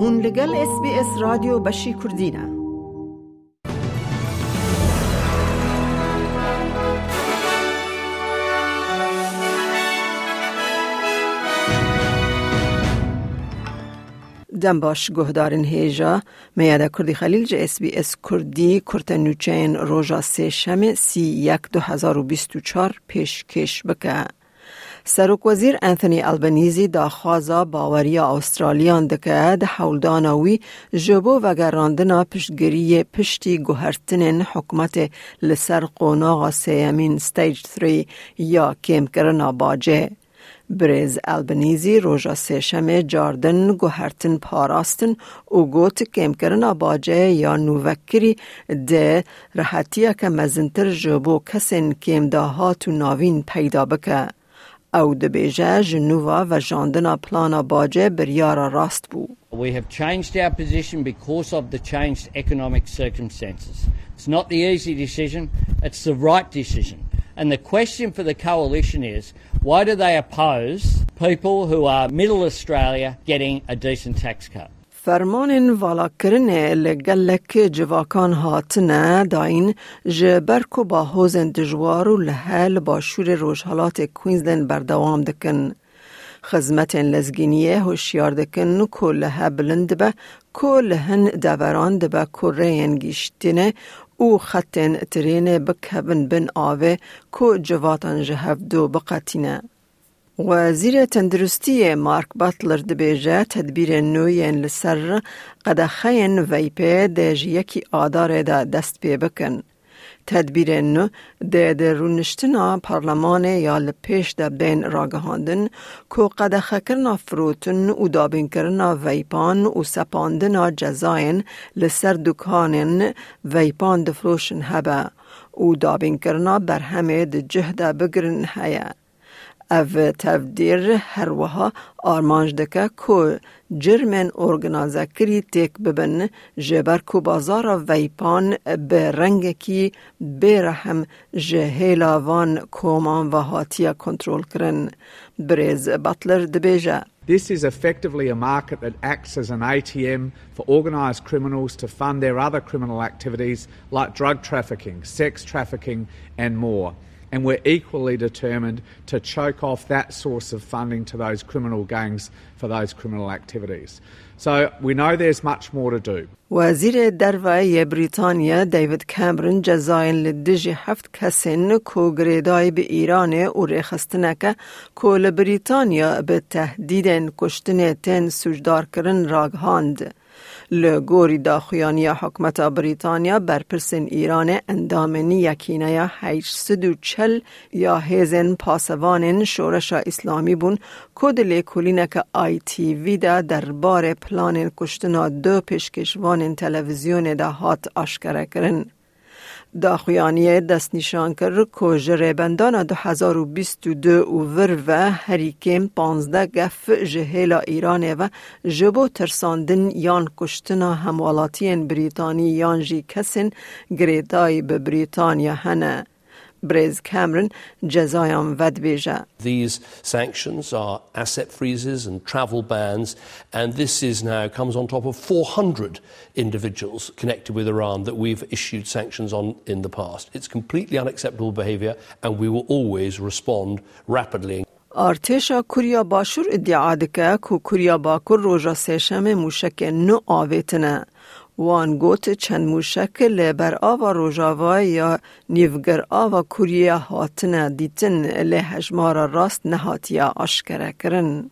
هون لگل اس بی اس رادیو بشی کردینه دم باش گهدارن هیجا. میاده کردی خلیل جه اس بی اس کردی. کرت نوچین روژا سه شم سی یک دو هزار و بیست و چار پیش کش بکه. سروک وزیر انتونی البنیزی دا خوازا باوری استرالیان دکه ده حولدانوی جبو و گراندنا پشتگیری پشتی گوهرتنین حکمت لسر قوناغ سیمین ستیج 3 یا کم کرنا باجه. بریز البنیزی روژا سیشم جاردن گوهرتن پاراستن و گوت کم کرنا باجه یا نووکری ده راحتیه که مزنتر جبو کسین کم داهات و ناوین پیدا بکه. We have changed our position because of the changed economic circumstances. It's not the easy decision, it's the right decision. And the question for the coalition is why do they oppose people who are middle Australia getting a decent tax cut? فرمان والا کرنه لگلک جواکان هاتنه داین جبرکو با حوزن دجوار و لحل با شور روشحالات کوینزلند بردوام دکن. خزمت لزگینیه هوشیار دکن کو لها بلند به کو لهن دوران دبه رین گیشتینه او خطن ترین بکبن بن آوه کو جواتان جهف دو بقاتینه. وزیر تندرستی مارک باتلر دبیجه تدبیر نوین لسر قدخین ویپه دیج یکی آدار دا دست پی بکن. تدبیر نو ده ده رونشتنا پارلمان یا لپیش ده بین راگهاندن که قدخه کرنا فروتن و دابین کرنا ویپان و سپاندنا جزاین لسر دکانن ویپان دفروشن هبه و دابین کرنا بر همه ده جهده بگرن هیه. او تفدیر هر وها آرمانج دکه که جرمن ارگنازه کری تک ببن جبر کو بازار ویپان به رنگ کی برهم جهیلا وان کومان و هاتیا کنترول کرن بریز بطلر دبیجه This is effectively a market that acts as an ATM for organised criminals to fund their other criminal activities like drug trafficking, sex trafficking, and more. and we're equally determined to choke off that source of funding to those criminal gangs for those criminal activities. So we know there's much more to do. وزیر دروای بریتانیا دیوید کامرون جزاین لدجی هفت کسین کو گریدای به ایران و رخستنکه کو لبریتانیا به تهدید کشتن تن سجدار کرن راگهاند. لگوری داخویانی حکمت بریتانیا بر پرسن ایران اندامنی یکینه یا چل یا هیزن پاسوان شورش اسلامی بون کد لیکولینک آی تی وی دا دربار پلان کشتنا دو پیشکشوان تلویزیون دا هات آشکره کرن. داخویانی دست نشان کرد که جریبندان 2022 و ور و هریکیم 15 گف جهیلا ایران و جبو ترساندن یان کشتنا هموالاتین بریتانی یان جی کسین گریدای به بریتانیا هنه. Brez Cameron جزایان ود بیجه. These sanctions are asset freezes and travel bans and this is now comes on top of 400 individuals connected with Iran that we've issued sanctions on in the past. It's completely unacceptable behavior and we will always respond rapidly. ارتشا کوریا باشور ادعا دکه که کوریا باکور روژا سیشم موشک نو آویتنه. وان گوت چند موشک لبر آوا روژاوا یا نیوگر آوا کوریا هاتنه دیتن لی هجمارا راست نهاتیا آشکره کرن.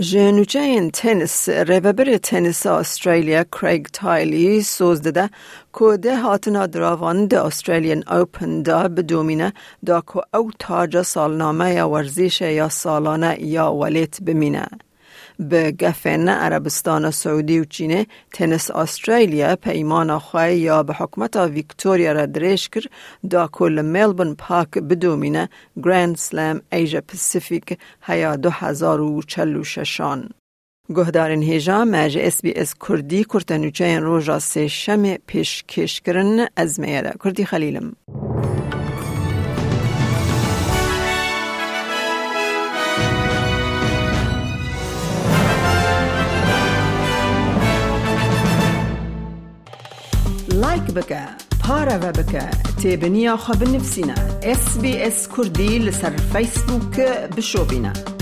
جنوچه این تنس ریوبر تنس استرالیا کریگ تایلی سوز داده که ده هاتنا دراوان ده استرالیان اوپن دا بدومینه دا که او تاج سالنامه یا ورزش یا سالانه یا ولیت بمینه. به گفن عربستان سعودی و چینه تنس استرالیا پیمان خواه یا به حکمت ویکتوریا را درش کر دا کل ملبون پاک بدومینه گراند سلام ایجا پسیفیک هیا دو هزار و چلو ششان. گهدارین هیجا مجه اس بی اس کردی کرتنوچه روژا سه شم پیش کش کرن از میره کردی خلیلم. بك پارە بك تێبنییا خە بنفسینە. SسBS کوردی لەسەر فیسبووکە بشۆبینە.